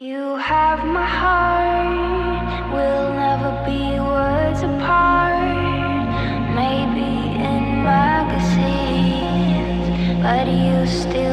You have my heart, we'll never be words apart. Maybe in magazines, but you still.